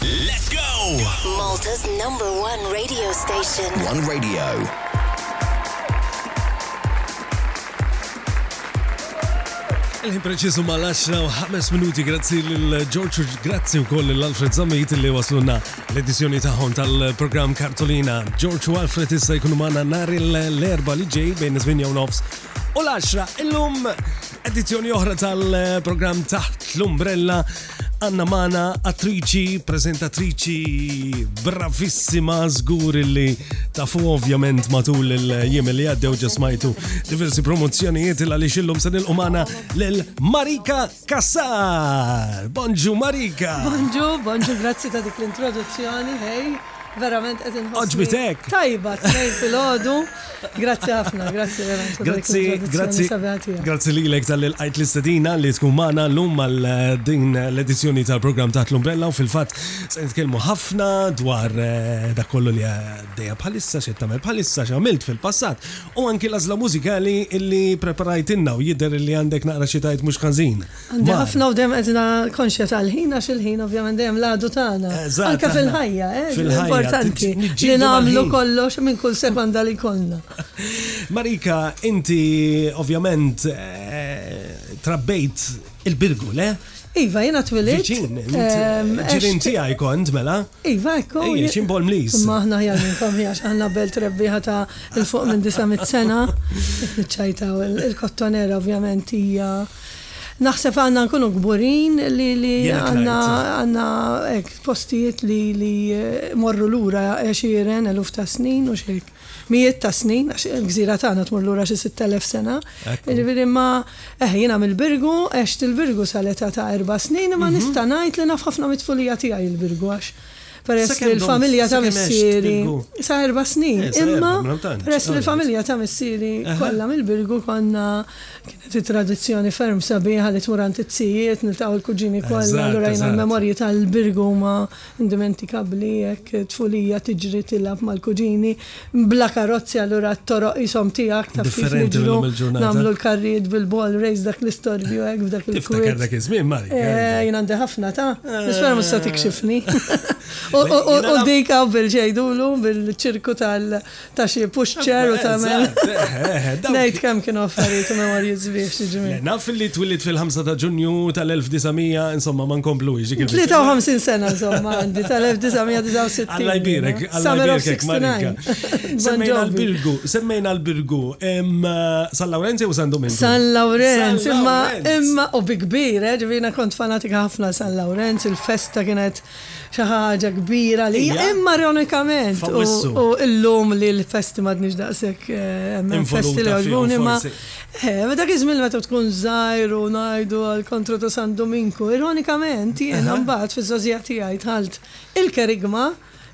Let's go! Malta's number one radio station. One radio. Il-ħin preċisu ma laxna u ħames minuti grazzi l-Ġorġu, grazzi u koll l-Alfred Zammit li waslunna l-edizjoni taħħon tal-program Kartolina. Ġorġu Alfred issa jkunu maħna nar l-erba li ġej bejn 8 u nofs u l-10 illum edizjoni oħra tal-program taħt l-umbrella Għanna mana attriċi, prezentatriċi bravissima zgur li tafu ovvjament matul il-jiem li għaddew ġasmajtu diversi promozzjonijiet il għalix illum se nilqu mana l-Marika Kassar. Bonġu Marika! Bonġu, bonġu, grazzi ta' dik l-introduzzjoni, hej. Verament qed inħossni. Għoġbitek! Tajba tnejn filgħodu. Grazzi ħafna, grazzi verament ta' dik Grazzi, l-introduzzjoni grazzi, sabiħa tiegħek. grazzi lilek tal-li lqajt l-istedina li tkun magħna llum għal din l-edizzjoni tal-programm Taħt l-Umbrella u fil-fatt se nitkellmu ħafna dwar eh, dak kollu li għaddejja bħalissa, x'qed tagħmel bħalissa, x'għamilt fil-passat u anki l-għażla mużikali li preparajtilna u jidher li għandek naqra xi tgħid mhux każin. Għandi ħafna u dejjem qed konxja tal-ħin għax il-ħin ovvjament dejjem l-għadu tagħna. Anke fil-ħajja, eh? Importanti li nagħmlu kollox minn kull sekonda li kollna. Marika, inti ovvjament eh, trabbejt il-birgu, le? Iva, jena twilit. Ehm, ġirin tijaj kont, mela? Iva, ekku. Ejja, ximbol mlis. Maħna ħjar minnkom ħjar, għanna belt rebbiħa ta' il-fuq minn 900 sena. Nċajtaw, il-kottonera ovvjament hija. Naħseb għandna nkunu kburin li li għandna għandna hekk postijiet li li morru lura għexieren, eluf ta' snin u x'hekk. Mijiet ta' snin għax il-gżira tagħna tmur lura xi sitt elef sena. Jiġifieri imma eħ jiena mill-Birgu, għext il-Birgu sal-età ta' erba' snin imma nista' ngħid li naf ħafna mit-tfulija tiegħi l-Birgu għax Peress li l-familja ta' missieri sa' erba' snin. Eh, Imma peress li l-familja ta' missieri kollha mill-birgu konna kienet it-tradizzjoni ferm sabiħa li tmur għand it-tijiet, niltaqgħu l-kuġini kollha, allura jien l-memorji tal-birgu ma indimentikabbli jekk tfulija tiġri tilab mal-kuġini. Bla karozzi allura t-toroq qishom tiegħek taf kif niġru nagħmlu l-karrijiet bil-ball race dak l-istorbju hekk f'dak il-kwiet. Tiftakar dak iż-żmien Mari? Eh, jien għandi ħafna ta'. Nispera mhux se tikxifni. U dik hawn bil-ġejdulu bil-ċirku ta' xi push chair u tagħmel. Ngħid kemm kienu affarijiet u memorji sbieħ xi ġimgħa. Naf li twillidt fil-5 ta' Ġunju tal-1900 insomma ma nkomplux dik il-biċċa. 53 sena insomma għandi tal-1969. Alla jbierek. Summer of 69. Semmejna l-Birgu, semmejna l-Birgu, San Laurenzio u San Domingo. San Laurenzio, imma imma u bi kbir, eh, ġivina kont fanatika ħafna San Laurenzio, il-festa kienet xi ħaġa kbira li imma ironikament u illum li l-festi madniex daqshekk eh, festi li għoġbuni ma. Eh, ma dak iż-żmien meta tkun żgħir u ngħidu għal kontra ta' San Domingo, ironikament jiena mbagħad fiż-żożija tiegħi tħalt il-kerigma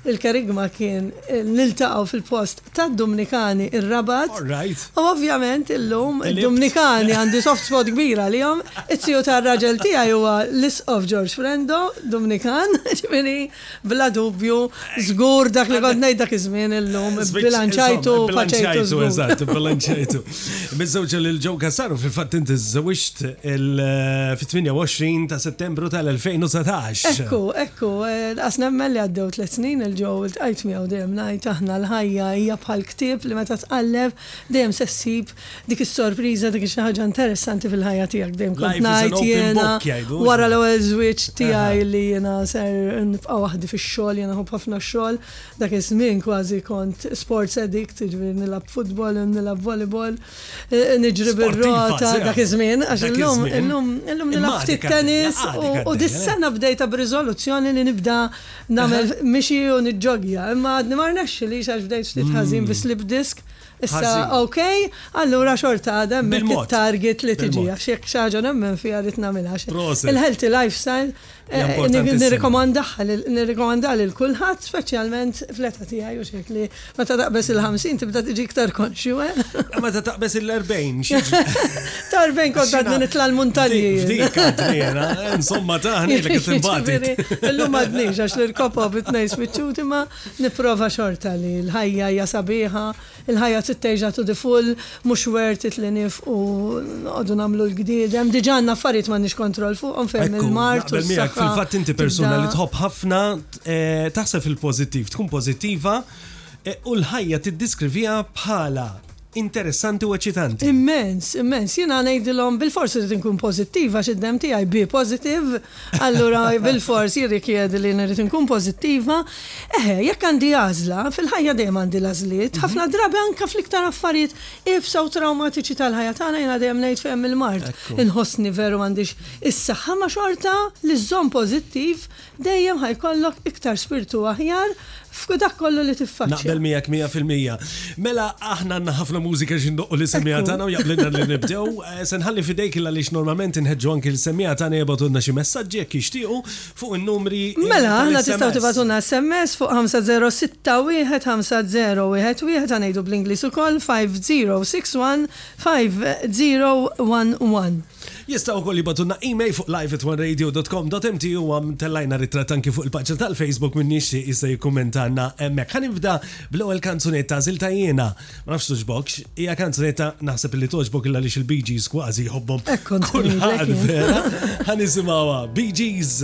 Il-kerigma kien niltaqgħu fil-post tad-Dumnikani, ir-Rabat, u ovvjament illum id-Dumnikani għandi soft spot kbir għalihom. It-tiju tar-raġel tiegħi huwa l-Isqof George Frendo, Dumnikan, ġifieri bla dubju żgur dak li kont ngħid dak iż-żmien illum ibbilanċajtu u paċejtu żgur. Żbiċċajtu, eżatt, ibbilanċajtu. Mizzewġa lil Joe Cassaro fil-fatt inti żżewġt fit-28 ta' Settembru tal-2019. Ekku, ekku, daqs nemmen li għaddew tliet snin il-Joe iltqajt miegħu dejjem ngħid aħna l-ħajja hija bħal ktieb li meta tqalleb dejjem se ssib dik is-sorpriża, dik xi ħaġa interessanti fil-ħajja tiegħek. Dejjem kont ngħid jiena wara l-ewwel żwieġ tiegħi li jiena ser nibqa' waħdi fix-xogħol, jiena nħobb ħafna x-xogħol, Dak iż-żmien kważi kont sports addict, jiġifieri nilgħab futbol, nilgħab volleyball, niġri bir-rota dak iż-żmien għax illum illum nilgħab ftit tennis u dis-sena bdejtha b'riżoluzzjoni li nibda nagħmel mixi u niġġoggja. Imma għadni ma rnexxilix għax bdejt ftit ħażin bi slip disk. Issa okej, allura xorta għad hemm it-target li tiġi għax jekk xi ħaġa nemmen fiha rrid nagħmilha. Proset. Il-healthy lifestyle Nirrikomandahha nirrikomandha lil kulħadd speċjalment fl-età tiegħi u xejk li meta taqbeż il-50 tibda tiġi iktar konxju. Eh? Eh, meta taqbeż il-40 xi. Ta' 40 kont għadni nitla' l-muntanji. Dik għadniena, eh, insomma taħni li kif imbagħad. Illum għadniex għax l-irkopa bit-tnejn spiċċuti ma nipprova xorta li l-ħajja hija sabiħa Il-ħajja trid terġa' to the full, mhux worth it li niefqu noqogħdu nagħmlu l-gdiedem. Diġà għandna affarijiet m'għandniex kontroll fuqhom fejn il-mard u s-saħħa. Naqbel miegħek, fil-fatt inti persuna li tħobb ħafna taħseb fil-pożittiv, tkun pożittiva u l-ħajja tiddiskriviha bħala interessanti u eċitanti. Immens, immens. Jiena ngħidilhom bilfors irid inkun pożittiva għax id-demm tiegħi be positive. Allura bil-fors jirrikjedi li nirrid inkun pożittiva. Eħe, jekk għandi għażla, fil-ħajja dejjem għandi l-għażliet, mhm. ħafna drabi anke fl-iktar affarijiet ibsa u traumatiċi tal-ħajja tagħna jiena dejjem ngħid fehem il-mart. Inħossni veru m'għandix is-saħħa ma' xorta li żżomm pożittiv dejjem ħajkollok iktar spirtu aħjar F'dak kollu li tiffaċċja. Naqbel miegħek 100%. Mela aħna għandna ħafna mużika xi ndoqqu li semmiha tagħna u jaqblilna li nibdew. Eh, se nħalli fidejk illa lix normalment inħeġġu anki l semmiha tagħna jibgħatulna xi messaġġi jekk jixtiequ fuq in-numri. Eh, mela aħna tistgħu tibgħatulna SMS fuq 50615011 ta' ngħidu bl-Ingliż ukoll 5061 5011. Jistgħu wkoll jibgħatulna email fuq live@1radio.com.mt u għam tellajna ritratt anki fuq il-paġna tal-Facebook minn nixti jista' jikkummentanna hemmhekk. Ħanibda bl-ewwel kanzunetta Zilta jiena. Ma nafx tuġbokx, hija kanzunetta naħseb li toġbok illa lix il-Bee Gees kważi jħobbhom. Kulħadd vera. Ħanisimgħuha Bee Gees.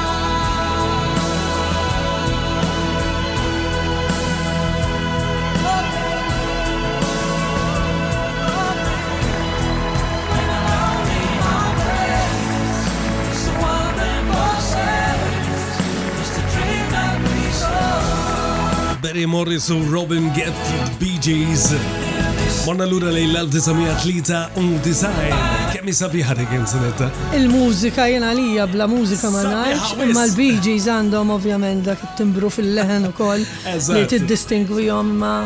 Barry Morris u Robin Get Bee Gees. Morna l-ura lejn l-1993. Kemmi sabiħa dik insinetta. Il-mużika jien għalija bla mużika ma ngħidx, imma l-Bee Gees għandhom ovvjament dak it-timbru fil-leħen ukoll li tiddistingwihom ma'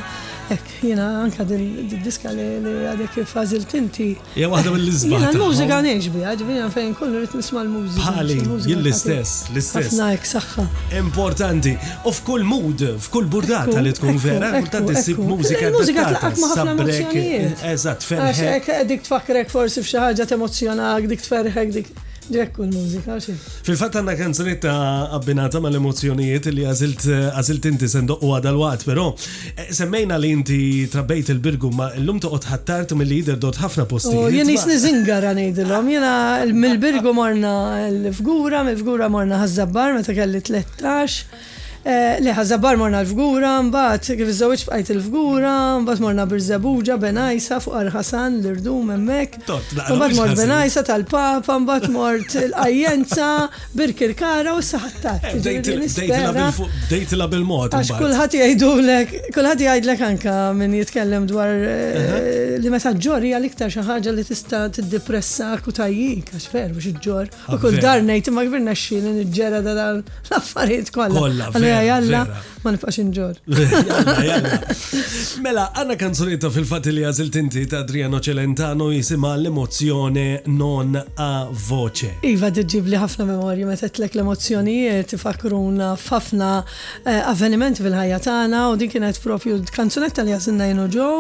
Ek, jina anka dil-diska li għadek kif għazil tinti. Ja, waħda mill-izbal. Jina l-mużika neġ bi, għadbina fejn kullu rrit nisma l-mużika. Bħali, jill-istess, l-istess. Ħafna ek saħħa. Importanti. U f'kull mood, F'kull burdata li tkun vera, kultant issib mużika adattata, sab-break. Eżatt, ferħek. Għax dik tfakkrek forsi f'xi ħaġa temozzjonak, dik tferħek, dik ġekku l-mużika. Fil-fatt għandna kanzuniet ta' abbinata ma' l-emozzjonijiet li għażilt inti sendoq u għadal waqt, però eh, semmejna li inti trabbejt il-birgu ma' l-lum toqgħod ħattart mill-li jider dot ħafna posti. Oh, jien jisni zingara ngħidilhom, jiena mill-birgu morna l-fgura, mill-fgura morna ħazzabbar meta kelli 13. Le, Ħaż-Żabbar morna l-Fgura, mbagħad kif iżżewwiġt bqajt il-Fgura, mbagħad morna Birżebbuġa, Benajsa, fuq Għar Ħasan, l-Irdum hemmhekk. U mbagħad mort Benajsa tal-Papa, mbagħad mort il-Qajjenza, Birkirkara u issa Ħattat. Bdejtilha bil-mod. Għax kulħadd jgħidulek, kulħadd jgħidlek anke min jitkellem dwar li meta ġġorr hija l-iktar xi ħaġa li tista' tiddipressah u tgħajjik għax veru xi ġġorr. U kull dar ngħid imma kif irnexxieli niġġera da dan l-affarijiet kollha. Kollha. Allura jalla ma nibqax inġor. Mela, għandna kanzunetta fil-fatt li għażilt inti ta' Adriano Celentano jisimha l-emozzjoni non a voce. Iva tiġġib li ħafna memorji meta tlek l-emozzjonijiet ifakruna f'ħafna eh, avvenimenti fil-ħajja tagħna u din kienet propju kanzunetta li għażilna jenu ġew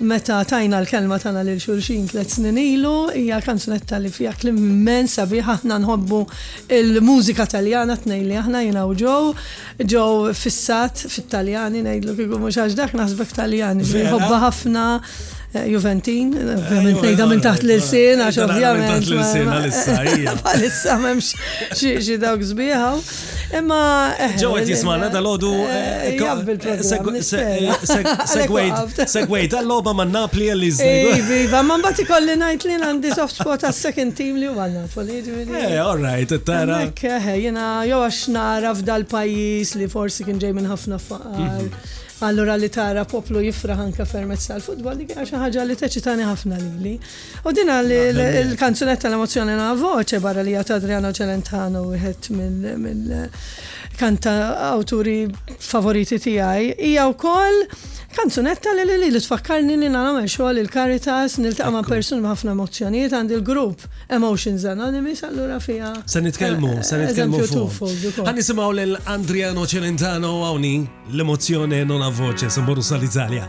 Meta tajna l-kelma tagħna lil xulxin tliet snin ilu, hija kanzunetta li fiha kliem immens sabiħ, aħna nħobbu l-mużika Taljana t-tnejn li aħna, jiena u Joe. Joe fissat fit-Taljani ngħidlu kieku mhux għax dak naħsbek Taljan, jiġifieri jħobbha ħafna. Juventin, ovvjament ngħidha minn taħt l-ilsien għax ovvjament. Minn taħt l-ilsien għalissa hija. Għalissa m'hemmx xi dawk sbieħ hawn. Imma. Eh, Ġew qed jismana dal-għodu. Segwejt għall-logħba ma' Napli għal iżdi. Iva, ma mbagħad ikolli ngħid li għandi soft spot għas-second team li huwa Napoli. Eh, all right, tara. Eh, jiena jew għax nara f'dal pajjiż li forsi kien ġej minn ħafna faqar. Mhm. Allura li tara poplu jifraħ anka fermezz tal-futbol li xi ħaġa li teċitani ħafna lili. U din għal il-kanzunetta la mozzjoni na voce barra li għat Adriano Celentano wieħed mill-kanta awturi favoriti tiegħi hija wkoll kanzunetta li li li tfakkarni li nagħmel xogħol il-Caritas niltaqa' ma' persuni ħafna emozzjonijiet għandi l-grupp Emotions Anonymous allura fiha. Se nitkellmu, se nitkellmu fuq. Ħan nisimgħu lil Adriano Celentano hawnni l-emozzjoni non a voce se mmorru sal-Italja.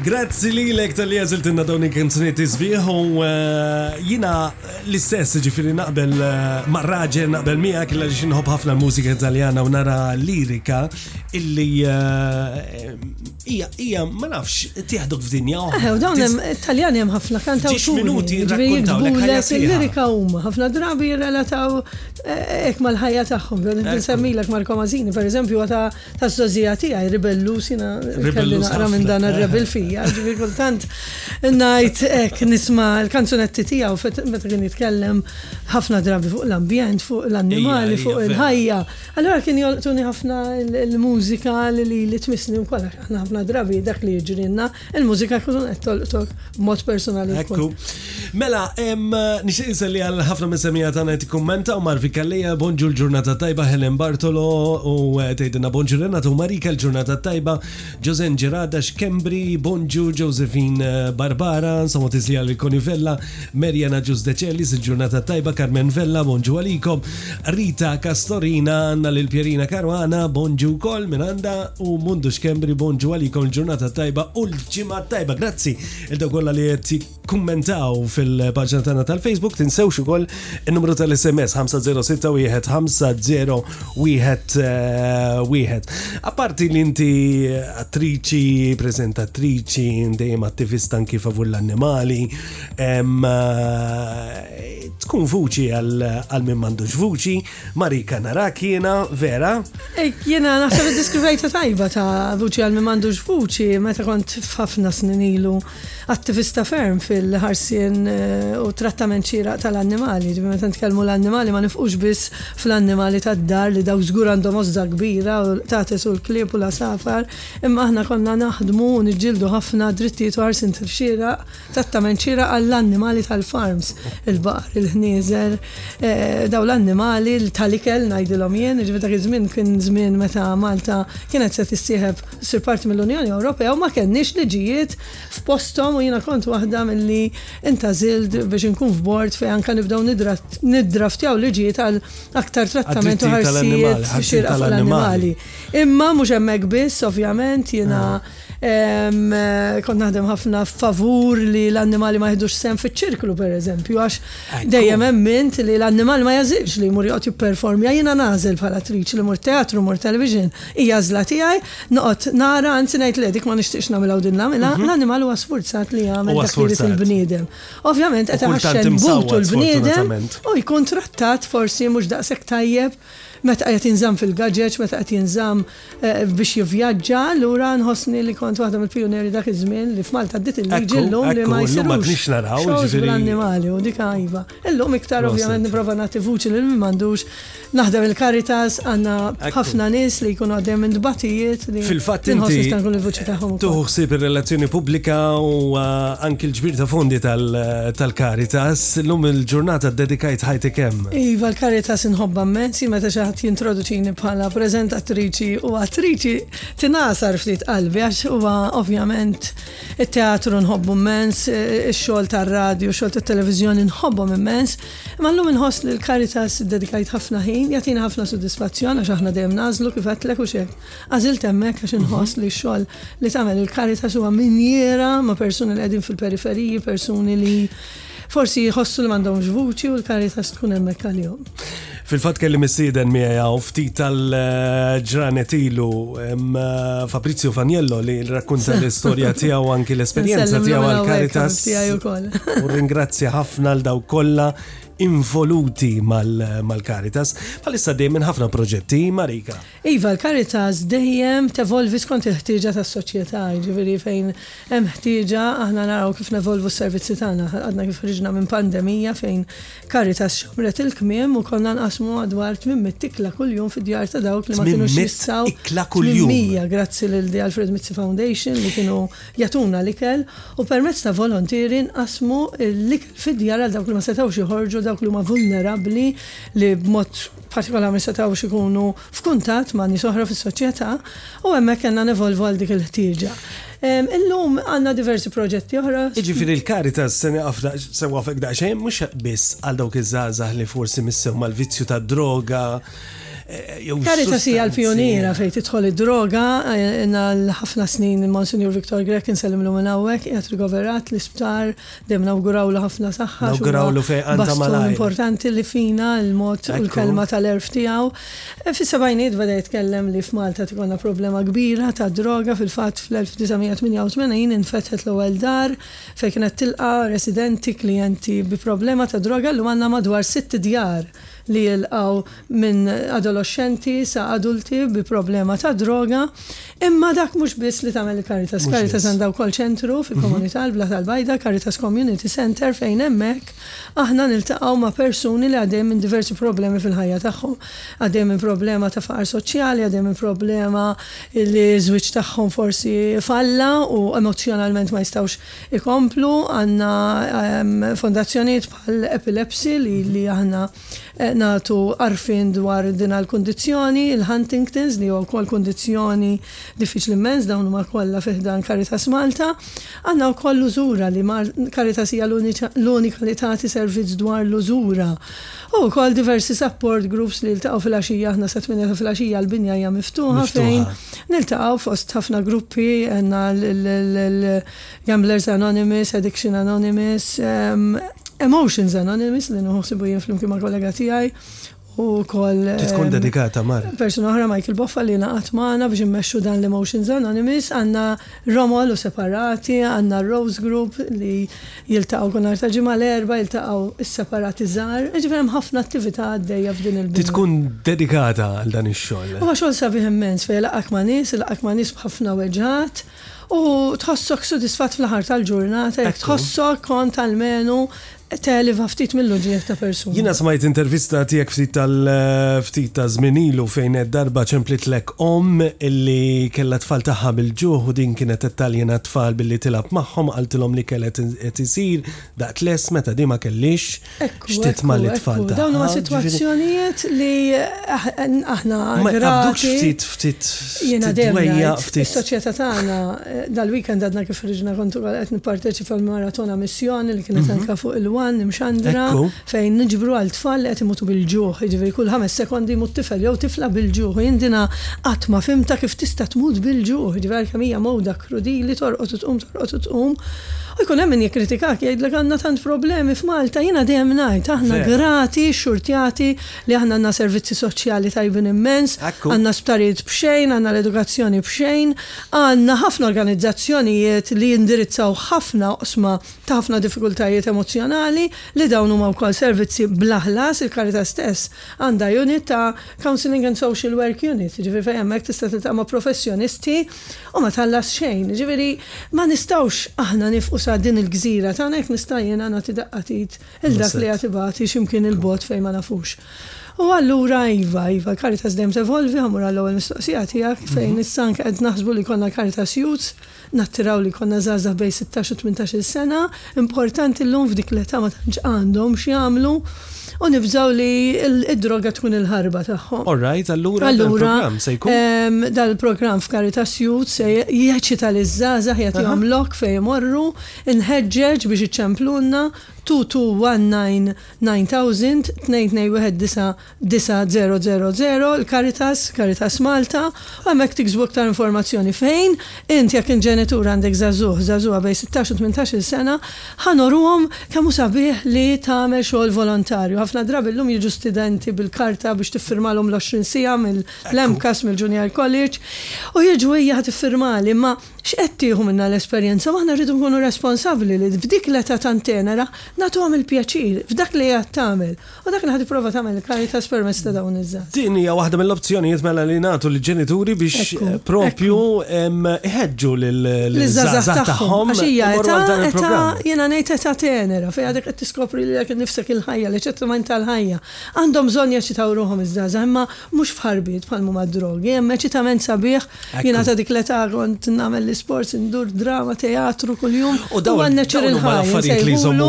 Grazzi lilek talli għażiltilna dawn il-kanzuniet isbieħ u jiena l-istess, ġifieri naqbel ma' Raġer naqbel miegħek illa għaliex inħobb ħafna l-mużika Taljana u nara lirika illi hija hija ma nafx tieħduk f'dinja oħra. Eħe, u dawn hemm it-Taljani hemm ħafna kantawturi. F'ġiex minuti jirrakkuntawlek ħajja sieħa. Il-lirika huma ħafna drabi jirrelataw hekk mal-ħajja tagħhom. Insemmilek Marco Masini, pereżempju, huwa ta' Taz-zozija tiegħi ribellus jiena kelli naqra minn dan ir-rebel fija, ġifieri kultant ngħid hekk nisma' l-kanzunetti tiegħu meta kien jitkellem ħafna drabi fuq l-ambjent, fuq l-annimali, fuq il-ħajja. Allura kien jolqtuni ħafna l-mużika li lili tmissni wkoll għax aħna ħafna drabi dak li jiġrilna. Il-mużika jkunu qed tolqtok b'mod personali. Ekku. Mela, nixtieq insel li għal ħafna minn semija tagħna qed ikkummenta u Marvi Kallija, bonġu l-ġurnata tajba Helen Bartolo u eh, tgħidilna bonġu Renata u Marika l-ġurnata tajba Ġozen Ġerada Xkembri, bonġu Josephine eh, Barbara, insomma tislija l-Konivella, Merjana Ġus Decellis, il-ġurnata tajba, Carmen Vella, bonġu għalikom, Rita Castorina, għanna lil Pierina Caruana, bonġu wkoll minn għandha, u Mundu Xkembri, bonġu għalikom, il-ġurnata tajba u l-ġimgħa tajba. Grazzi il dawk kollha li qed jikkummentaw fil-paġna tagħna tal-Facebook, tinsewx ukoll in-numru tal-SMS 50615111. Apparti li inti attriċi, preżentatriċi, dejjem attivista anki favur l-annimali, Tkun vuċi għal min mandux vuċi, Marika nara kiena vera. Kiena naħseb id-diskrivejta tajba ta' vuċi għal min mandux vuċi, meta kont f'ħafna snin ilu attivista ferm fil-ħarsien eh, u trattament xira tal-annimali. Meta nitkellmu l-annimali ma nifqux biss fl-annimali tad-dar li daw żgur għandhom ożda kbira u tates u l-klieb u la safar, imma aħna konna naħdmu u niġġieldu ħafna drittijiet u ħarsin xira Trattament xieraq għall-annimali tal-farms, il-baqar, il-ħnieżer, dawn l-annimali tal-ikel ngħidilhom jien, jiġifieri dak iż-żmien kien żmien meta Malta kienet se tissieħeb, ssir parti mill-Unjoni Ewropea u ma kellniex liġijiet f'posthom u jiena kont waħda milli intgħażilt biex inkun f'bord fejn anke nibdew niddraftjaw liġijiet għal aktar trattament u ħarsijiet xieraq fuq l-annimali. Imma mhux hemmhekk biss ovvjament jiena Kont naħdem ħafna favur li l-annimali ma jħedux sem fiċ-ċirklu per eżempju, għax dejjem emmint li l-annimal ma jażilx li jmur joqgħod jipperformja jiena nażel bħal attriċi li mur teatru, mur television, hija għażla tiegħi, noqgħod nara anzi ngħid le dik ma nixtieqx nagħmilha u din nagħmilha, l-annimal huwa sfurzat li jagħmel dak li jrid il-bniedem. Ovvjament qed iħaxxen butu l-bniedem u jkun trattat forsi mhux daqshekk tajjeb Meta qiegħed jinżamm fil-gaġeġ, meta qiegħed jinżamm biex jivvjaġġa, allura nħossni li kont waħda mill-pijunieri dak iż-żmien li f'Malta għaddiet il-liġi llum li ma jsirux shows bl-annimali u dik għajba. Illum iktar ovvjament nipprova nagħti vuċi lil min m'għandux. Naħdem il-Caritas, għandna ħafna nies li jkunu għaddejjin minn tbatijiet li nħoss nista' nkun il-vuċi tagħhom. Fil-fatt inti tieħu ħsieb ir-relazzjoni pubblika u anki l-ġbir ta' fondi tal-Caritas. Illum il-ġurnata ddedikajt ħajti kemm? Iva, l-Caritas inħobba mmensi meta xi ħadd jintroduċini bħala preżentatriċi u attriċi tingħasar ftit qalbi għax huwa ovvjament it-teatru nħobbu mmens, ix-xogħol tar-radju, xogħol tat-televiżjoni nħobbhom immens. Imma llum inħoss li l-Caritas iddedikajt ħafna ħin, jagħtina ħafna sodisfazzjon għax aħna dejjem nażlu kif għedtlek u xejn. Għażilt hemmhekk għax inħoss li x-xogħol li tagħmel il-Caritas huwa minjiera ma' persuni li qegħdin fil-periferiji, persuni li Forsi jħossu li m'għandhomx vuċi u l-Caritas tkun hemmhekk għalihom. Fil-fatt kelli missieden miegħi hawn ftit tal-ġranet ilu Fabrizio Faniello li rrakkunta l-istorja tiegħu anki l-esperjenza tiegħu għall-Caritas. U ringrazzja ħafna l daw kollha involuti mal-Caritas. Bħalissa dejjem minn ħafna proġetti, Marika. Iva, l-Caritas dejjem tevolvi skont il-ħtieġa tas-soċjetà, jiġifieri fejn hemm ħtieġa aħna naraw kif nevolvu s-servizzi tagħna. Għadna kif ħriġna minn pandemija fejn Caritas xammret il-kmiem u konna nqassmu madwar 800 ikla kuljum fid-djar ta' dawk li ma kinux jistgħu. 800 ikla kuljum! 800, grazzi lil The Alfred Mizzi Foundation li kienu jagħtuna l-ikel u permezz ta' volontieri nqassmu l-ikel fid-djar għal dawk li ma setgħux joħorġu, dawk li huma vulnerabbli li b'mod, partikolari ma setgħux ikunu f'kuntatt ma' nies oħra fis-soċjetà u hemmhekk kellna nevolvu għal dik il-ħtieġa. Illum għandna diversi proġetti oħra. Jiġifieri l-Caritas se nieqaf se nwaqfek daqsxejn mhux biss għal dawk iż-żgħażagħ li forsi missew mal-vizzju tad-droga jew. Caritas hija l-pijuniera fejn tidħol id-droga għal ħafna snin Monsinjur Victor Grech insellmlu minn hawnhekk qiegħed rigoverat l-isptar Dejjem nawgurawlu ħafna saħħa. Nawgurawlu fejqan ta' malajr. Bastun importanti li fina l-mod u l-kelma tal-għerf tiegħu. Fis-sebgħinijiet beda jitkellem li f'Malta qed ikollna problema kbira ta' droga, fil-fatt fl-1988 infetħet l-ewwel dar fejn kienet tilqa' residenti, klijenti bi problema ta' droga, llum għandna madwar sitt djar. li jilqgħu minn adoloxxenti sa adulti bi problema ta' droga. Imma dak mhux biss li tagħmel il-Caritas. Caritas għandha wkoll ċentru fil-komunità l-Bla tal-Bajda, Caritas Community Centre fejn hemmhekk aħna niltaqgħu ma' persuni li għaddejjin minn diversi problemi fil-ħajja tagħhom. Għaddejjin minn problema ta' faqar soċjali, għaddejjin minn problema li ż-żwieġ tagħhom forsi falla u emozzjonalment ma jistgħux ikomplu. Għandna fondazzjonijiet għall-epilepsy li aħna nagħtu għarfien dwar din il-kundizzjoni, il-Huntington's li huwa wkoll kundizzjoni diffiċli immens, dawn huma kollha fi ħdan Caritas Malta. Għandna wkoll l-użura li Caritas hija l-unika li tagħti servizz dwar l-użura. U wkoll diversi support groups li jiltaqgħu filgħaxija aħna sa tmienja ta' filgħaxija l-binja hija miftuħa fejn niltaqgħu fost ħafna gruppi għandna Gamblers Anonymous, Addiction Anonymous, Emotions Anonymous li nieħu ħsibu jien flimkien ma' kollega tiegħi u wkoll. Trid tkun dedikata mar. Persuna oħra Michael Boffa li naqat magħna biex immexxu dan l-Emotions Anonymous, għandna Romol u separati, għandna Rose Group li jiltaqgħu kull nhar ta' ġimgħa l-Erbgħa jiltaqgħu s-separati żgħar. Jiġifieri hemm ħafna attività għaddejja f'din il-bini. Trid tkun dedikata għal dan ix-xogħol. Huwa xogħol sabiħ immens fejn ilaqgħek ma' nies, ilaqgħek ma' nies b'ħafna weġgħat. U tħossok sodisfatt fl-aħħar tal-ġurnata jekk tħossok kont almenu televa ftit mill-uġigħ ta' persuna. Jiena smajt intervista tiegħek ftit tal ftit ta' żmien ilu fejn qed darba ċemplitlek omm li kellha t-tfal tagħha bil-ġuħ u din kienet qed taljena t-tfal billi tilgħab magħhom qaltilhom li ikel qed isir daqtless meta di ma kellhiex xtitma li tfal ta' Dawn huma sitwazzjonijiet li aħna Ma jqabdux ftit ftit jiena dejja ftit. Is-soċjetà tagħna eh, dal-weekend għadna kif riġna kontu qed nipparteċipa l-maratona missjoni li kienet mhm. anke fuq il-wan imxandra fejn niġbru għal tfal li qed imutu bil-ġuħ, jiġifieri kull ħames sekondi jmut tifel jew tifla bil-ġuħ u jindina qatt ma fimta kif tista' tmut bil-ġuħ, jiġifieri kemm hija mowda krudili torqod u tqum torqod u tqum U jkun hemm min jikkritikak jgħidlek għandna tant problemi f'Malta. Jiena dejjem ngħid, aħna grati, xxurtjati li aħna għandna servizzi soċjali tajbin immens, għandna sptarijiet b'xejn, għandna l-edukazzjoni b'xejn, għandna ħafna organizzazzjonijiet li jindirizzaw ħafna oqsma ta' ħafna diffikultajiet emozzjonali li dawn huma wkoll servizzi bla ħlas, il-Karità stess għandha unit ta' counselling and social work unit, jiġifieri fejn hemmhekk tista' tiltaqa' ma' professjonisti, U ma tħallas xejn. Jiġifieri, ma nistgħux aħna nifqusha din il-gżira tagħna jekk nista' jiena nagħti daqqa t'id 'il dak li qiegħed ibati xi mkien 'il bogħod fejn ma nafux. U allura iva, iva, l-Caritas dejjem tevolvi, ħa mmur għall-ewwel mistoqsija tiegħek, fejn issa anke qed naħsbu li jkollna Caritas Youths, nattiraw li jkollna żgħażagħ bejn sittax u tmintax-il sena, importanti llum f'dik l-età ma tantx għandhom x'jagħmlu u nibżgħu li d-droga tkun il-ħarba tagħhom. All right, allura dal-programm se jkun. Allura, dal-programm f'Caritas Youth se jeċċita liż-żgħażagħ, jagħtihom lok fejn imorru, inħeġġeġ biex iċemplulna 2219 9000, 2219 9000 il-Caritas, Caritas Malta, u hemmhekk tiksbu iktar informazzjoni fejn int jekk int ġenitur għandek żagħżugħ, żagħżugħa bejn sittax u tmintax-il sena, ħa noruhom kemm hu sabiħ li tagħmel xogħol volontarju. Ħafna drabi llum jiġu studenti bil-karta biex tiffirmalhom l-20 siegħa mill-MCAS, mill-Junior College, u jiġu ejja ħa tiffirmali, imma x'qed tieħu minnha l-esperjenza u aħna rridu nkunu responsabbli li f'dik l-età tant tenera nagħtuhom il-pjaċir f'dak li qiegħed tagħmel U dak li ħa tipprova tagħmel il-Caritas permezz ta' dawn iż-żgħażagħ. Din hija waħda mill-opzjonijiet mela li nagħtu lill-ġenituri biex Ekku, eh, propju em, iħeġġu L-żazah lill-żgħażagħ tagħhom. tagħhom. Għax hija imorru għal dan età, età, il-programm. jiena ngħid età tenera, fejn għadek qed tiskopri li jekk innifsek il-ħajja, l-eċitament tal-ħajja. Għandhom bżonn jeċitaw ruħhom iż-żgħażagħ, imma mhux f'ħarbiet bħal huma d-drogi, hemm eċitament sabiħ Jina ta' dik l-età kont nagħmel l-isports, indur drama, teatru kuljum. U daw għan natural high. Affarijiet li jżommu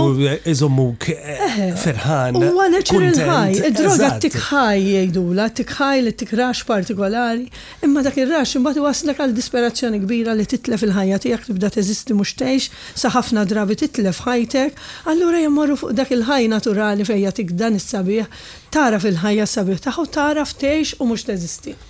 jżommuk eh, ferħan. U għan natural high. Id-droga tik high jgħidula, tik high li tik rax partikolari. Imma dak ir-rax imbagħad iwaslek għal disperazzjoni kbira li titlef il-ħajja tiegħek tibda teżisti mhux tgħix, sa ħafna drabi titlef ħajtek. Allura jemmorru fuq dak il-ħaj naturali fejja tik dan is-sabiħ, tara fil-ħajja sabiħ tagħha u tara ftejx u mhux teżisti.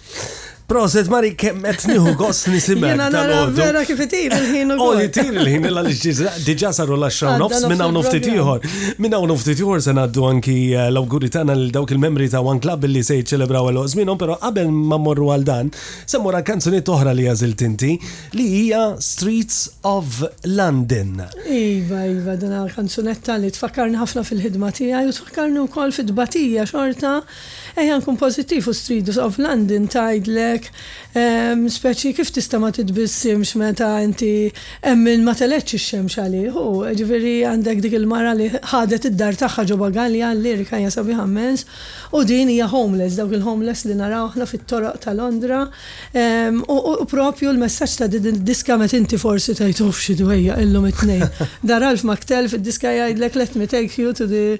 Proset, Mari, kem qed nieħu gost nisimgħek. Jiena nara vera kif itir il-ħin ukoll. Oh, itir il-ħin illa li diġà saru l-10 nofs minn hawn ftit ieħor. Minn hawn ftit ieħor se ngħaddu anki eh, l-awguri tagħna lil dawk il-membri ta' One Club li se jiċċelebraw il żmienhom, però qabel ma morru għal dan, se mora kanzuniet oħra li jażil tinti li hija Streets of London. Iva, iva, dan kanzunetta li tfakkarni ħafna fil-ħidma tiegħi u tfakkarni wkoll fit-tbatija xorta Ejja nkun pożittiv u Streets of London tgħidlek speċi kif tista' ma titbissimx meta inti hemm min ma telgħetx ix-xemx għalih u ġifieri għandek dik il-mara li ħadet id-dar tagħha ġo Bagalja, l-lirika hija sabiħa mmens u din hija homeless, dawk il-homeless li naraw aħna fit-toroq ta' Londra u proprju l-messaġġ ta' din id-diska meta inti forsi tgħid uff xi dwejjaq illum it-Tnejn. Dar Alf McTell fid-diska jgħidlek let me take you to the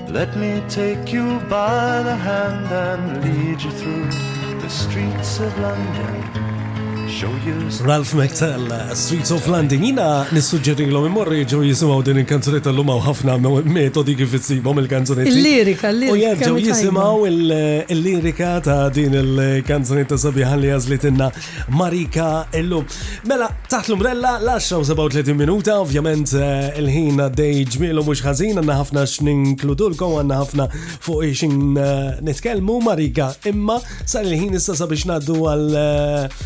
Let me take you by the hand and lead you through the streets of London. Ralph McTell, Streets of London, jina nissuġġeri l-om immorru jġu jisimaw din il-kanzunet l-lum għaw ħafna metodi kif jisibom il-kanzunet. Il-lirika, l-lirika. U jgħu jisimaw il-lirika ta' din il-kanzunet ta' sabiħan li għazlitinna. Marika illum. Mela, taħt l-umbrella l-10:37 minuta, ovvjament eh, il-ħin dej ġmielu mhux ħażin, għandna ħafna x'ninkludulkom, għandna ħafna fuq xin eh, nitkellmu Marika, imma sar il-ħin issa sabiex ngħaddu għal eh,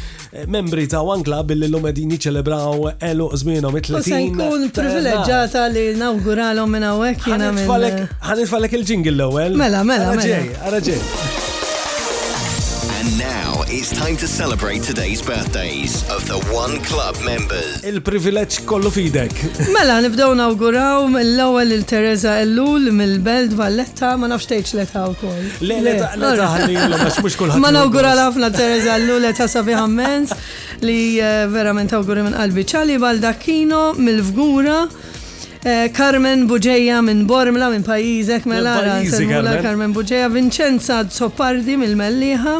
membri ta' One Club billi l-lum għedin jiċelebraw elu zmienom it-30. Kun privileġġata li nawguralhom minn hawnhekk jiena minn. Ħan nifallek il-jingle l-ewwel. Mela, mela, mela. ġej, ara ġej. And now it's time to celebrate today's birthdays of the One Club members. Il-privileġġ kollu fidek. Mela, nibdew nawguraw l-ewwel il Teresa Ellul mill-Belt Valletta, ma nafx tgħidx leta wkoll. Le, le, le, taħli, għax mhux kulħadd. Ma nawgura ħafna Teresa Ellul leta sabiħa mens li eh, verament awguri minn qalbi. Ċali Baldacchino mill-Fgura. Carmen Bugeja minn Bormla, minn pajjiżek mela, ara nsellmulha Carmen Bugeja, Vincenza Azzopardi mill-Mellieħa,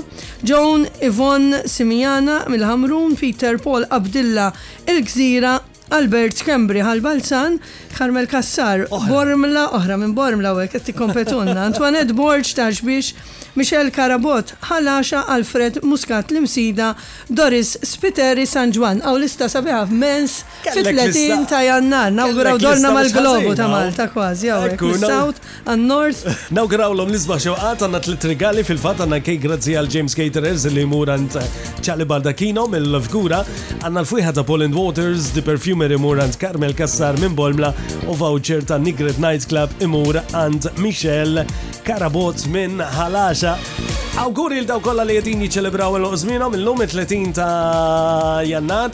Joan Yvonne Simiana mill-Ħamrun, Peter Paul Abdilla il-Gżira, Albert Schembri Ħal Balzan, Carmel Cassar Bormla, oħra minn Bormla u hekk qed tikkompetulna, Antoinette Borg ta' Xbiex, Michelle Carabott Ħal Għaxaq, Alfred Muscat l-Imsida, Doris Spiteri San Ġwann. Hawn lista sabiħa mmens. Fit-30 ta' Jannar nawguraw dorna mal-globu ta' Malta kważi hawnhekk mis-South għan-North. Nawgurawlhom l-isbaħ xewqat, għandna tliet rigali fil-fatt għandna kejk grazzi għal James Caterers li jmur għand Charlie Baldacchino mill-Fgura, għandna l-fwieħa ta' Poland Waters, The Perfumer imur għand Carmel Cassar minn Bolmla u voucher ta' Nigret Night Club imur għand Michelle Carabott minn Ħalaxa. Awguri l daw kollha li qegħdin jiċċelebraw il-ħożmienhom illum it-30 ta' Jannar.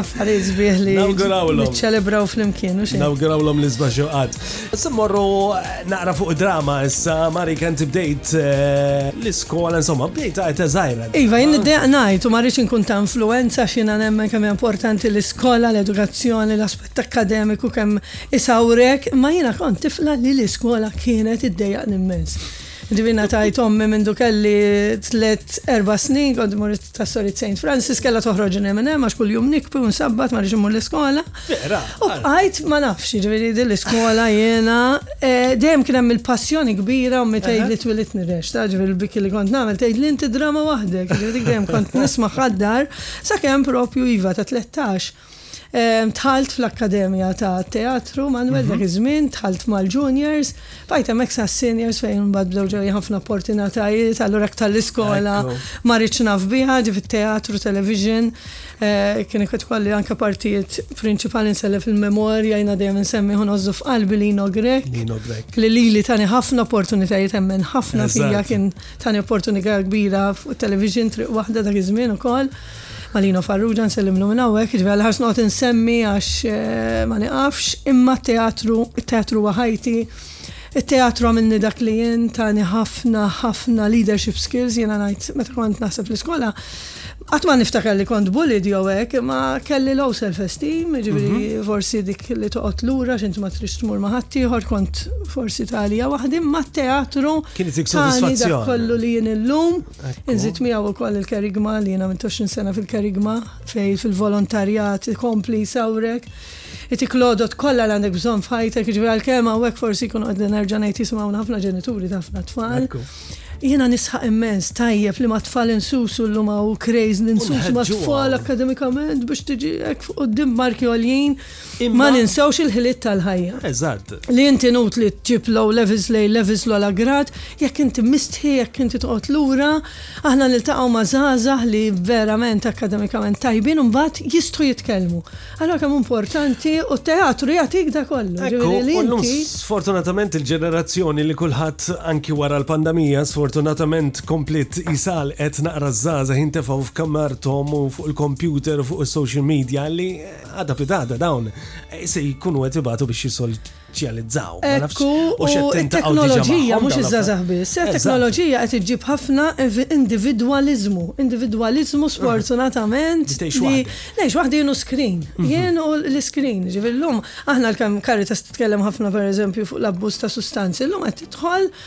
Affarijiet sbieħ li ċelebraw fl-imkien, u xejn. Nawgurawlhom li sbaħ xewqat. Simmorru eh, naqra fuq drama issa Mari kent bdejt eh, l-iskola, insomma, bdejt għajt eżajra. Iva, jinn id-deq najt, u marriċ nkun ta' influenza xina nemmen kemm importanti l-iskola, l-edukazzjoni, l-aspett akademiku kemm isawrek, ma jina kont tifla li l-iskola kienet id-dejaq l-immens. Ġifieri ngħatajt ommi mindu kelli tliet, erba' snin, kont immur tas-Sorijiet Saint Francis, kellha toħroġni minn hemm għax kuljum nikbi u nsabbat ma rridx immur l-iskola. U bqajt ma nafx, jiġifieri din l-iskola jiena, dejjem kien hemm il-passjoni kbira ommi tgħidli twilidtni rexxa, ġifieri l-biki li kont nagħmel tgħidli inti drama waħdek, jiġifieri dik dejjem kont nismagħha d-dar, sakemm proprju iva ta' tlettax, Dħalt fl-Akkademja tat-Teatru Manwel dak iż-żmien, dħalt mal-juniors, bqajt hemmhekk sas-seniors fejn imbagħad bdew ġejjin ħafna opportunitajiet, allura hekk tal-iskola ma ridtx naf biha, ġifieri fit-teatru, television, kien qed ikolli anke partijiet prinċipali nsellef il-memorja, jiena dejjem insemmih u ngħożżu f'qalbi Lino Grech, li lili tani ħafna opportunitajiet hemmen ħafna fija kien tani opportunità kbira fuq it-television Triq Waħda dak iż-żmien ukoll. Malino Farrugia nsellimlu minn hawnhekk, jiġifieri għall-aħħar se noqgħod insemmi għax ma nieqafx, imma t-teatru, it-teatru huwa ħajti, it-teatru għamilni dak li jien, tani ħafna, ħafna leadership skills, jiena ngħid meta kont naħseb fl-iskola, qatt ma niftakar li kont bullied jew hekk, imma kelli low self esteem, jiġifieri forsi dik li toqgħod lura x'inti ma trix tmur ma' ħaddieħor, kont forsi ta' għalija waħdi, imma t-teatru tani dak kollu li jien illum. Inżid miegħu wkoll il-kerigma li jiena minn 20 sena fil-kerigma fejn fil-volontarjat ikompli jsawrek. Itik lodot kollha li għandek bżonn f'ħajtek, ġifieri għalkemm hawnhekk forsi jkun qed nerġa' ngħid jisimgħuna ħafna ġenituri ta' ħafna tfal. Jiena nisħaq immens tajjeb li ma' tfal insusu llum hawn krejż li nsusu ma' tfal akademikament biex tiġi hekk fuq quddiem b'marki għoljin. Ma ninsewx il-ħiliet tal-ħajja. Eżatt. Li int inutli tġib l-O Levels, l-A Levels, l-ogħla grad, jekk inti mistħi, jekk inti toqgħod lura. Aħna niltaqgħu ma' żgħażagħ li verament akkademikament tajbin u mbagħad jistħu jitkellmu. Allura kemm hu importanti u t-teatru jagħtik dak kollu. Ekku, u llum sfortunatament il-ġenerazzjoni li kulħadd anki wara l-pandamija sfortunatament kompliet jsalqet naqra ż-żgħażagħ jintefgħu f'kamarthom u fuq il-kompjuter u fuq is-social media li għada pidada dawn eh, se jkunu għet ibatu biex jisolċjalizzaw. Ekku, u teknoloġija mux iżazah biss, teknoloġija għet iġib ħafna individualizmu, individualizmu ah. sfortunatament. Lejx waħdi jenu screen, mhm. jenu l-screen, ġivillum, aħna l-kam karitas titkellem ħafna per eżempju fuq l-abbus ta' sustanzi, l-lum għet titħol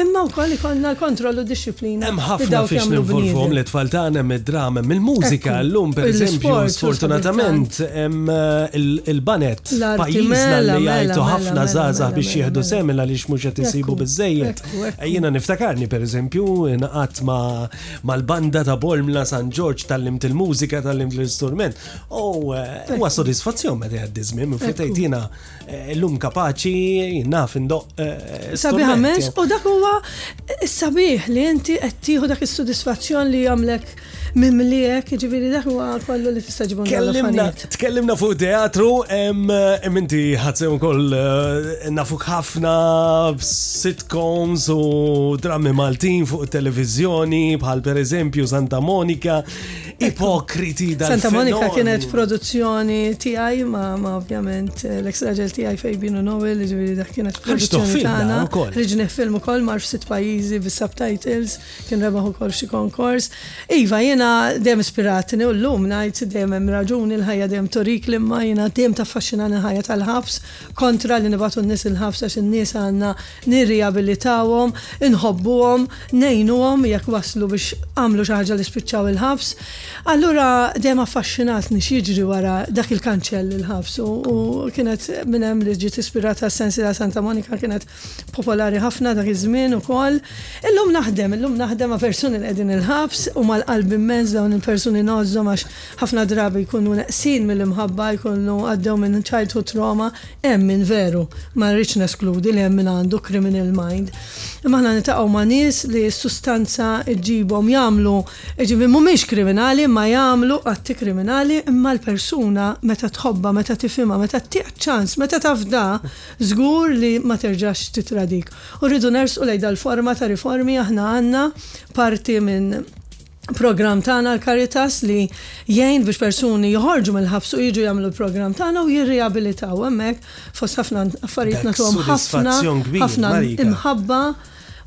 Imma wkoll ikollna l-kontroll u d-dixxiplina li dawk jagħmlu bniedem. Hemm ħafna fiex ninvolvuhom l-itfal tagħna hemm id-dram, hemm il-mużika, llum pereżempju sfortunatament hemm il-baned f'pajjiżna li jgħajtu ħafna żgħażagħ biex jieħdu sehem għaliex mhux qed isibu biżżejjed. Jiena niftakarni pereżempju ingħaqadt mal-banda ta' Bormla San Ġorġ tgħallimt il-mużika, tgħallimt l-istrument u huwa sodisfazzjon meta jgħaddi ż-żmien minflok tgħid jiena Illum kapaċi naf indoq. Sabiħ mens, u dak huwa sabiħ li inti qed tieħu dak is-sodisfazzjon li jagħmlek mimliek, ġifieri dak huwa kollu li tista' ġibun Kellimna, tkellimna fuq teatru, hemm inti ħadse wkoll eh, nafuk ħafna sitcoms u drammi Maltin fuq televiżjoni bħal pereżempju Santa Monika. ipokriti dan. Santa Monica kienet produzzjoni tiegħi ma, ma ovvjament eh, l-ex raġel tiegħi Fabian u Noel, ġifieri dak kienet produzzjoni tagħna. Riġni film ukoll mar f'sitt pajjiżi bis-subtitles, kien rebaħ ukoll xi konkors. Iva, jiena dejjem ispiratni u llum ngħid dejjem hemm raġuni l-ħajja dejjem torik li ma jiena dejjem taffaxxinani ħajja tal-ħabs kontra li nibatu n-nies il-ħabs għax in-nies għandna nirrijabilitawhom, inħobbuhom, ngħinuhom jekk waslu biex għamlu xi ħaġa li spiċċaw il-ħabs. Allura dejjem affaxxinatni x'jiġri wara dak il-kanċell il-ħabs u kienet minn hemm li ġiet ispirata s-sensiela Santa Monika kienet popolari ħafna dak iż-żmien ukoll. Illum naħdem, illum naħdem ma' persuni li qegħdin il-ħabs u mal-qalb immens dawn il-persuni ngħożżhom għax ħafna drabi jkunu neqsin mill-imħabba, jkunu għaddew minn childhood trauma, Hemm min veru, ma rridx neskludi li hemm min għandu criminal mind, imma aħna niltaqgħu ma' nies li s-sustanza ġġibhom jagħmlu, jiġifieri mhumiex kriminali imma jagħmlu atti kriminali imma l-persuna meta tħobbha, meta tifhimha, meta ttiha ċ-ċans, meta tafdha, żgur li ma terġax titradik. U rridu nersqu lejn dal-forma ta' riformi, aħna għandna parti minn, programm tagħna l-Caritas li jgħin biex persuni joħorġu mill-ħabs u jiġu jagħmlu l-programm tagħna u jirriabilitaw hemmhekk fost ħafna affarijiet nagħtuhom ħafna ħafna imħabba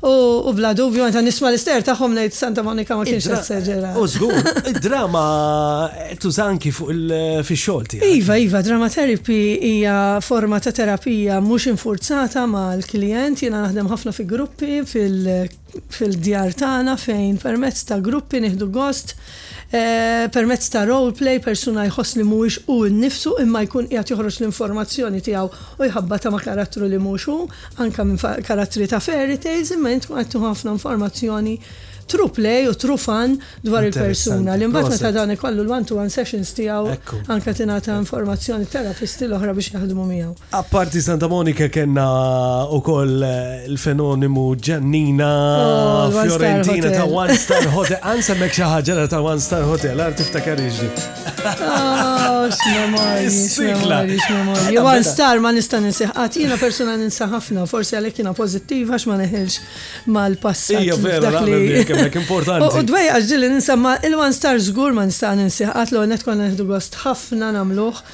u bla dubju meta nisma' l-ister tagħhom ngħid Santa Monika ma kienx qed seġera. U żgur, id-drama tuża anki fuq il-fix-xogħol tiegħek. Iva, iva, drama therapy hija forma ta' terapija mhux infurzata mal-klijent, jiena naħdem ħafna fi gruppi fil- fil-djar tagħna fejn permezz ta' gruppi nieħdu gost, permezz ta' role play persuna jħoss li mhuwiex hu nnifsu imma jkun qiegħed joħroġ l-informazzjoni tiegħu u jħabbatha ma' karattru li mhux hu, anke minn karattri ta' fairy tales imma int tkun qed tieħu ħafna informazzjoni through play u through fun dwar il-persuna li mbagħad meta dan ikollu l-one to one sessions tiegħu anke tingħata informazzjoni t-terapisti l-oħra biex jaħdmu miegħu. Apparti Santa Monica kellna ukoll eh, il-fenonimu Ġannina oh, Fiorentina ta' One Star Hotel. Għan semmek xi ħaġa ta' One Star Hotel, għar tiftakar iġdi. Oh, One Star ma nista' ninsiħqat, jiena persuna ninsa ħafna, forsi għalhekk jiena pożittiva x'ma neħilx mal-passat. Hija vera hekk importanti. U dwej għax ġilli ninsa ma il-One Star żgur ma nista' ninsiħqat l-għonet konna neħdu gost ħafna nagħmluh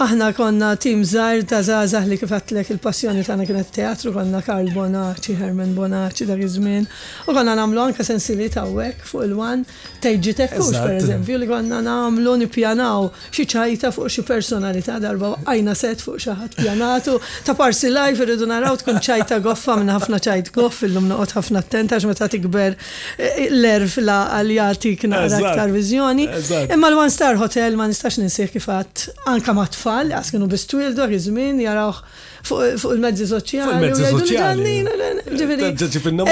Aħna konna tim żgħir ta' żgħażagħ li kif għedtlek il-passjoni tagħna kienet it-teatru, konna Karl Bonaci, Herman Bonaci dak iż-żmien, u konna nagħmlu anke sensieliet hawnhekk fuq il-one, tgħid ġitekkux pereżempju li konna nagħmlu nippjanaw xi ċajta fuq xi personalità, darba waqqajna set fuq xi ħadd pjanatu, ta' parsi live irridu naraw tkun ċajta goffa minn ħafna ċajt goff, illum noqgħod ħafna attent għax meta tikber L-għerf l-għaqal jagħtik naqra aktar viżjoni. Imma l-One Star Hotel ma nistax ninsih kif għadt, anke mat-tfal, għax kienu biss twieldu dak iż-żmien, jarawh fuq il-mezzi soċjali u jgħidu li ġannina, ġifieri.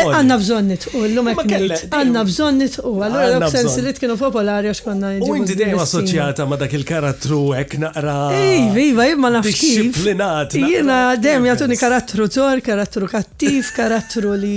Għandna bżonn nidħqu, illum hekk ngħid, għandna bżonn nidħqu. Allura dawk sensieliet kienu popolari għax konna nġibu. U inti dejjem assoċjata ma' dak il-karattru hekk naqra. Iva, iva, jien ma nafx kif. Dixxiplinat. Jiena dejjem jagħtuni karattru torr, karattru kattiv, karattru li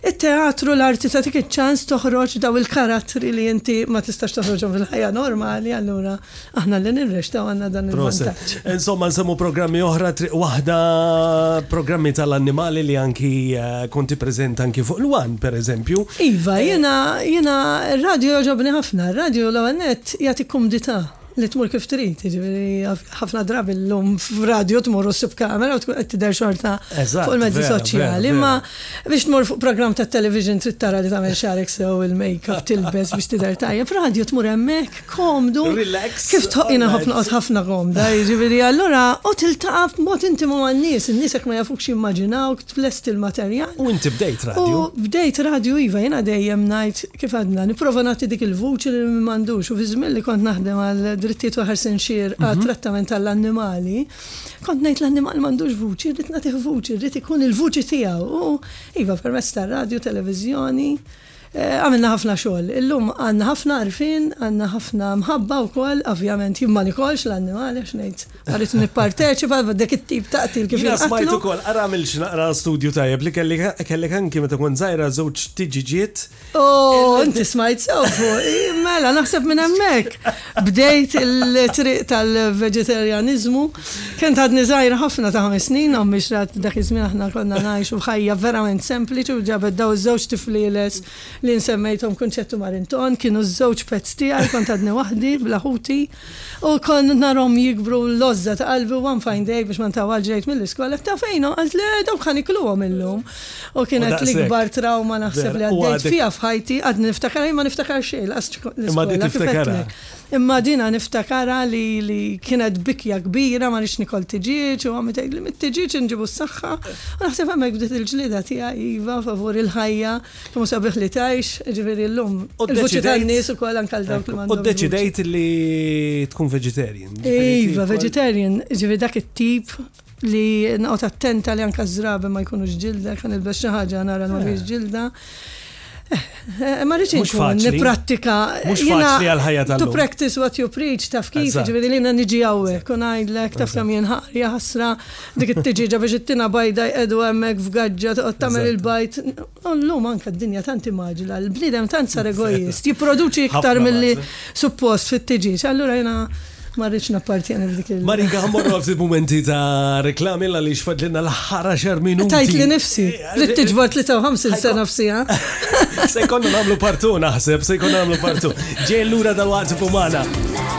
It-teatru, l-arti tagħtik iċ-ċans toħroġ dawn il-karattri li inti ma tistax toħroġhom fil-ħajja normali, allura aħna li nirrextaw għandna dan il-vantaġġ. Insomma, nsemmu programmi oħra, triq waħda, programmi tal-annimali li anki eh, konti preżent anki fuq l-wan, per eżempju. Iva, eh, jiena jiena r-radju joġobni ħafna, r-radju l-għanet jagħti kumdità. Li tmur kif trid, jiġifieri ħafna drabi llum f'radju tmur u ssib kamera u tkun qed tidher xorta fuq il-mezzi soċjali, imma biex tmur fuq programm tat-television trid tara li tagħmel xagħrek sew il-makeup tilbes biex tidher tajjeb, f'radju tmur hemmhekk komdu, kif tħobb jien inħobb noqgħod ħafna komda, jiġifieri allura u tiltaqa' b'mod intimu man-nies, in-nies jekk ma jafukx jimmaġinawk, tlest il-materjal. U inti bdejt radju? U bdejt radju iva, jiena dejjem ngħid kif għadna, nipprova nagħti dik il-vuċi lil min m'għandux. U fi żmien li kont naħdem għal drittijiet u ħarsien xierqa trattament għall-annimali, kont ngħid l-annimal m'għandux vuċi, rrid nagħtih vuċi, rrid ikun il-vuċi tiegħu. U iva, permezz tar-radju, televiżjoni. Għamilna ħafna xogħol. Illum għandna ħafna għarfien, għandna ħafna mħabba wkoll, ovvjament jien ma nikolx l-annimali għax ngħid rrid nipparteċipa dak it-tip ta' qtil kif inqatlu. Smajt ukoll ara għamilx naqra studju tajjeb li kellek anki meta kont żgħira żewġ tiġiġiet. Oh, inti smajt sew fuq. Mela naħseb minn hemmhekk. Bdejt il-triq tal-veġetarjaniżmu. Kent għadni żgħira ħafna ta' ħames snin, ommi xrad dak iż-żmien aħna konna ngħixu f'ħajja verament sempliċi u ġabet daw iż-żewġ tiflieles li nsemmejthom Kunċett u Marinton, kienu ż-żewġ pets tiegħi, kont għadni waħdi bla ħuti u kont narhom jikbru l-għożża ta' qalbi u one fine day biex ma ntawwalx ġejt mill-iskola, taf għinhom, għalt le dawk ħa nikluhom illum. U kienet l-ikbar trauma naħseb li għaddejt fija f'ħajti, għad niftakar, ma niftakar xejn, imma din niftakara. Imma dina niftakara li kienet bikja kbira ma nix nikol tiġiġ, u għamitek li mit-tiġiġ nġibu s-saxħa. U naħseb għamek bdiet il-ġlida tija Iva, favur il-ħajja, kemmu sabiħ li tajx, ġiviri l-lum. U d-deċi tal-nis u kol anka l-dawk li U d-deċidejt li tkun vegetarian. Iva, vegetarian, ġiviri dak it-tip li noqgħod attenta li anke ż-żrabi ma jkunux ġilda, kan ilbex xi ħaġa nara li mhix ġilda. Eh, ma rridx inkun nipprattika. Mhux faċli għal ħajja tal To practice what you preach taf kif, ġifieri li jiena niġi hawnhekk kun ngħidlek taf kemm jien ħasra dik it-tiġiġa biex it-tina bajda jqedu hemmhekk f'gaġġa toqgħod tagħmel il-bajt U llum anke d-dinja tant hi mgħaġġla, l-bniedem tant sar egoist, jipproduċi iktar milli suppost fit-tiġieġ. Allura jiena ma rridx nappartjeni f'dik il-. Marika, ħa mmorru għal ftit mumenti ta' reklami għaliex fadlilna l-aħħar għaxar minuti. Tajt li nifsi, ridt tiġbor 53 sena f'siegħa. Se jkollna nagħmlu part two naħseb, se jkollna nagħmlu part two. Ġejjin lura dalwaqt ibqu magħna.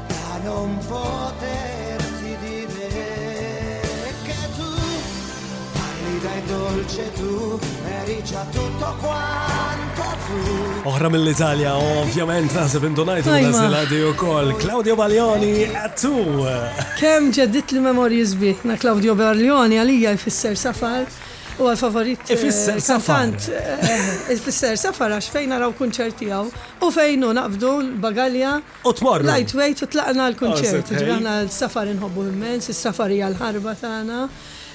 non poterti dire che tu parli dai dolce tu eri già tutto quanto tu Oħra mill-Italja, ovvjament naħseb indunajtu Ajma. nasila di u koll. Claudio Baglioni, għattu! Kem ġeddit li memorji zbieħ na Claudio Baglioni għalija jfisser safar u għal-favorit eh, Ifisser safar. kantant. eh, Ifisser safar għax fejn naraw kunċertijaw u fejn u naqbdu l-bagalja u tmorru. Lightweight u tlaqna għall-kunċert. Jiġifieri aħna s-safar inħobbuh immens, is-safar hija l-ħarba tagħna.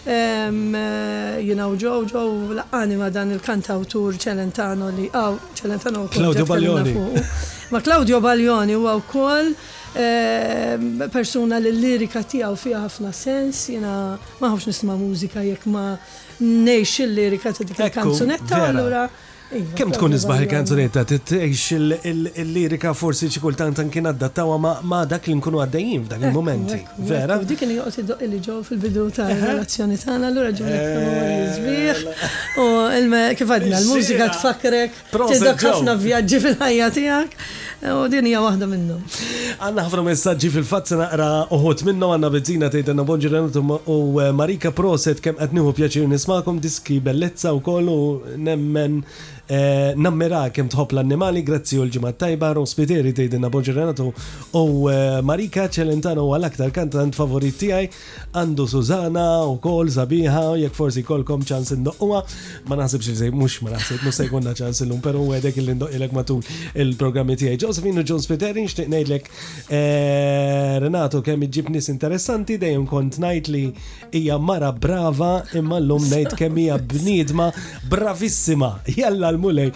You know Joe, Joe laqqagħni ma' dan il-kantawtur Celentano li hawn, Celentano wkoll. Claudio Baglioni. Ma' Claudio Baglioni huwa wkoll persuna li l-lirika tiegħu fiha ħafna sens. Jiena ma nħobbx nisma' mużika jekk ma ngħix il-lirika ta' dik il-kanzunetta. Allura Kemm tkun isbaħ il-kanzunetta tgħix il-lirika forsi xi kultant anki naddattawha ma' dak li nkunu għaddejjin f'dak il-mument. Vera? Dik kien joqgħod idoqq li ġew fil-bidu ta' relazzjoni tagħna allura ġew l-affarijiet sbieħ. U kif għadna l-mużika tfakkrek tidok ħafna vjaġġi fil-ħajja tiegħek u din hija waħda minnhom. Għandna ħafna messaġġi fil-fatt se naqra uħud minnhom għandna Bizzina tgħidilna Bonġurenu u Marika proset kemm qed nieħu pjaċir nismakom diski bellezza wkoll u Nemmen nammirak kemm tħobb l-annimali, grazzi u l-ġimgħa t-tajba, Rose Spiteri tgħidilna Bonġurnatu u Marika, Celentano huwa l-aktar kantant favorit tiegħi, għandu Sużana wkoll sabiħa, jekk forsi jkollkom ċans indoqquha, ma naħsibx li se mhux ma naħsibx mhux se jkollna ċans illum però nwegħdek illi ndoqqilek matul il-programmi tiegħi. Josephine u John Spiteri nixtieq ngħidlek Renato kemm iġġib nies interessanti, dejjem kont ngħid li hija mara brava imma l-lum ngħid kemm hija bniedma bravissima. Jalla l-mulej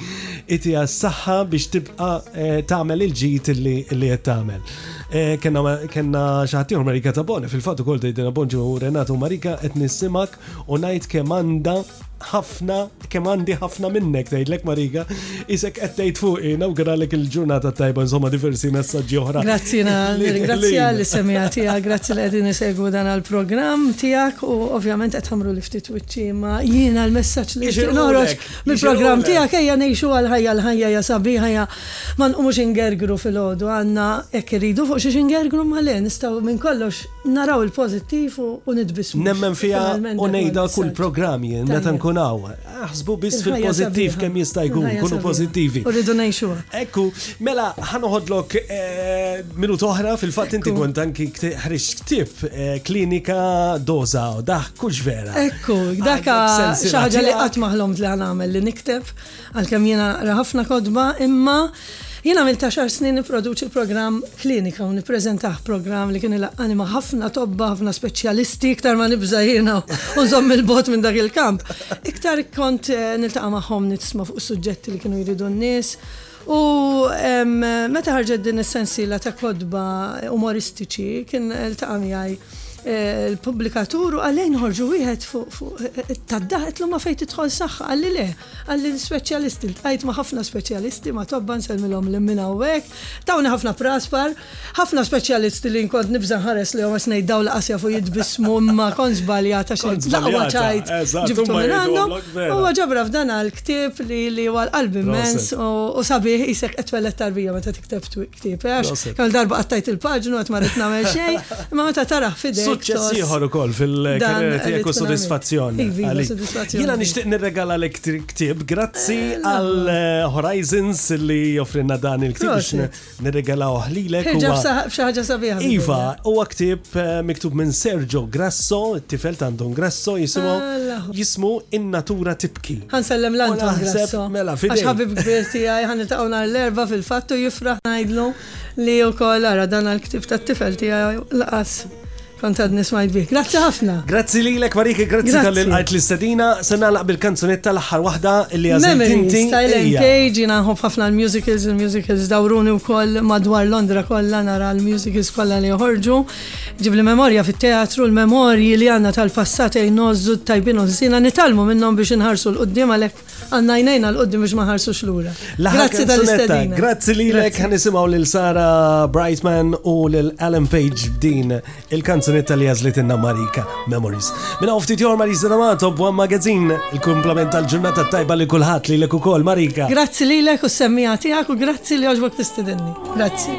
itija s-saħħa biex tibqa' eh, tagħmel il-ġid li qed tagħmel. Eh, kenna xaħtiħu Marika Tabone, fil-fat ukoll tgħidilna bonġu Renatu Marika qed nissimak u ngħid kemm għandha ħafna, kemm għandi ħafna minnek tgħidlek Mariga, isek qed tgħid fuq nawguralek il-ġurnata tajba insomma diversi messaġġi oħra. Grazzi ringrazzja li semija tiegħek, grazzi li qegħdin isegwu dan għall-programm tiegħek u ovvjament qed ħamru li ftit wiċċi ma jiena l-messaġġ li xi noħroġ mill-programm tiegħek ejja ngħixu għal ħajja l-ħajja ja sabiħa ja ma nqumux ingergru fil-ħodu għandna hekk iridu fuq xi ingergru ma le nistgħu minn kollox Naraw il-pożittiv u nitbissmu. Nemmen fiha u ngħidha kull programm jien meta nkun hawn. Aħsbu biss fil-pożittiv kemm jista' jkun, kunu pożittivi. U rridu ngħixuha. Ekku, mela ħanoħodlok eh, minut oħra fil-fatt inti kont anki ħriġ ktib eh, klinika doza u daħ kux vera. Ekku, dak xi ħaġa li qatt maħlomt li ħanagħmel li nikteb Għalkemm jien naqra ħafna kotba imma Jien għamil ta' xar snin niproduċi program klinika u niprezentaħ program li kien il-għani ma' ħafna tobba, ħafna speċjalisti, iktar ma' nibza jina u zom il-bot minn dak il-kamp. Iktar kont eh, niltaqa' magħhom nitsma' fuq suġġetti li kienu jridu n-nies. U meta ħarġet din is-sensiela ta' kodba umoristiċi kien iltaqa' miegħi eh, l-publikatur u għalejn ħorġu wieħed fuq eh, tad-daħet l-ma fejn tidħol saħħa għalli le. Qalli l-speċjalisti, ltqajt ma' ħafna speċjalisti, ma' tobba nsellmilhom lil minn hawnhekk, tawni ħafna praspar, ħafna speċjalisti li nkont nibża' nħares lejhom għax ngħid dawn laqas jafu jitbissmu imma kont żbaljat għax hekk l-aqwa ċajt ġibtu minn għandhom. Huwa ġabra f'dan għall-ktieb li huwa l-qalb immens u sabiħ qisek qed twelled tarbija meta tikteb Ktieb, għax kemm darba qattajt il-paġnu għat marrit nagħmel xejn, imma meta taraħ fidejk. Suċċess ieħor ukoll fil-karriera tiegħek u sodisfazzjon. Iva, Jiena nixtieq nirregala lek ktieb grazzi eh, għal eh, Horizons li joffrinna dan il-ktieb biex nirregalaw ħlilek. Ħaġa sabiħa. Iva, huwa ktieb eh, miktub minn Sergio Grasso, it-tifel tandon Grasso jisimgħu jismu In-natura tibki. Ħa nsellem 'l Anton Grasso. Għax ħabib kbir tiegħi, ħa niltaqgħu nhar l-Erbgħa fil-fatt u jifraħ ngħidlu li wkoll ara dan għall-ktieb tat-tifel tiegħi laqas kont għadni smajt bih. Grazzi ħafna. Grazzi lilek Marike, grazzi tal-li lqajt l-istedina. Se nagħlaq bil-kanzunetta l-aħħar waħda li għażilt inti. Silent Cage, jiena nħobb ħafna l-musicals, il-musicals dawruni wkoll madwar Londra kollha nara l-musicals kollha li joħorġu. Ġibli memorja fit-teatru, l-memorji li għandna tal-passat qegħin ngħożżu t-tajbin u l-ħżiena, nitgħallmu minnhom biex inħarsu 'l quddiem għalhekk għandna għajnejna 'l quddiem biex ma nħarsux lura. Grazzi tal-istedina. Grazzi lilek ħa nisimgħu lil Sara Brightman u lil Alan Page b'din il-kanzunetta li għażlet inna Marika Memories. Minna ftit jor Marisa D'Amato b'Wan Magazin il-kumplament tal-ġurnata tajba li kulħadd li lek ukoll Marika. Grazzi lilek u s-semmija tiegħek u grazzi li għoġbok tistedinni. Grazzi.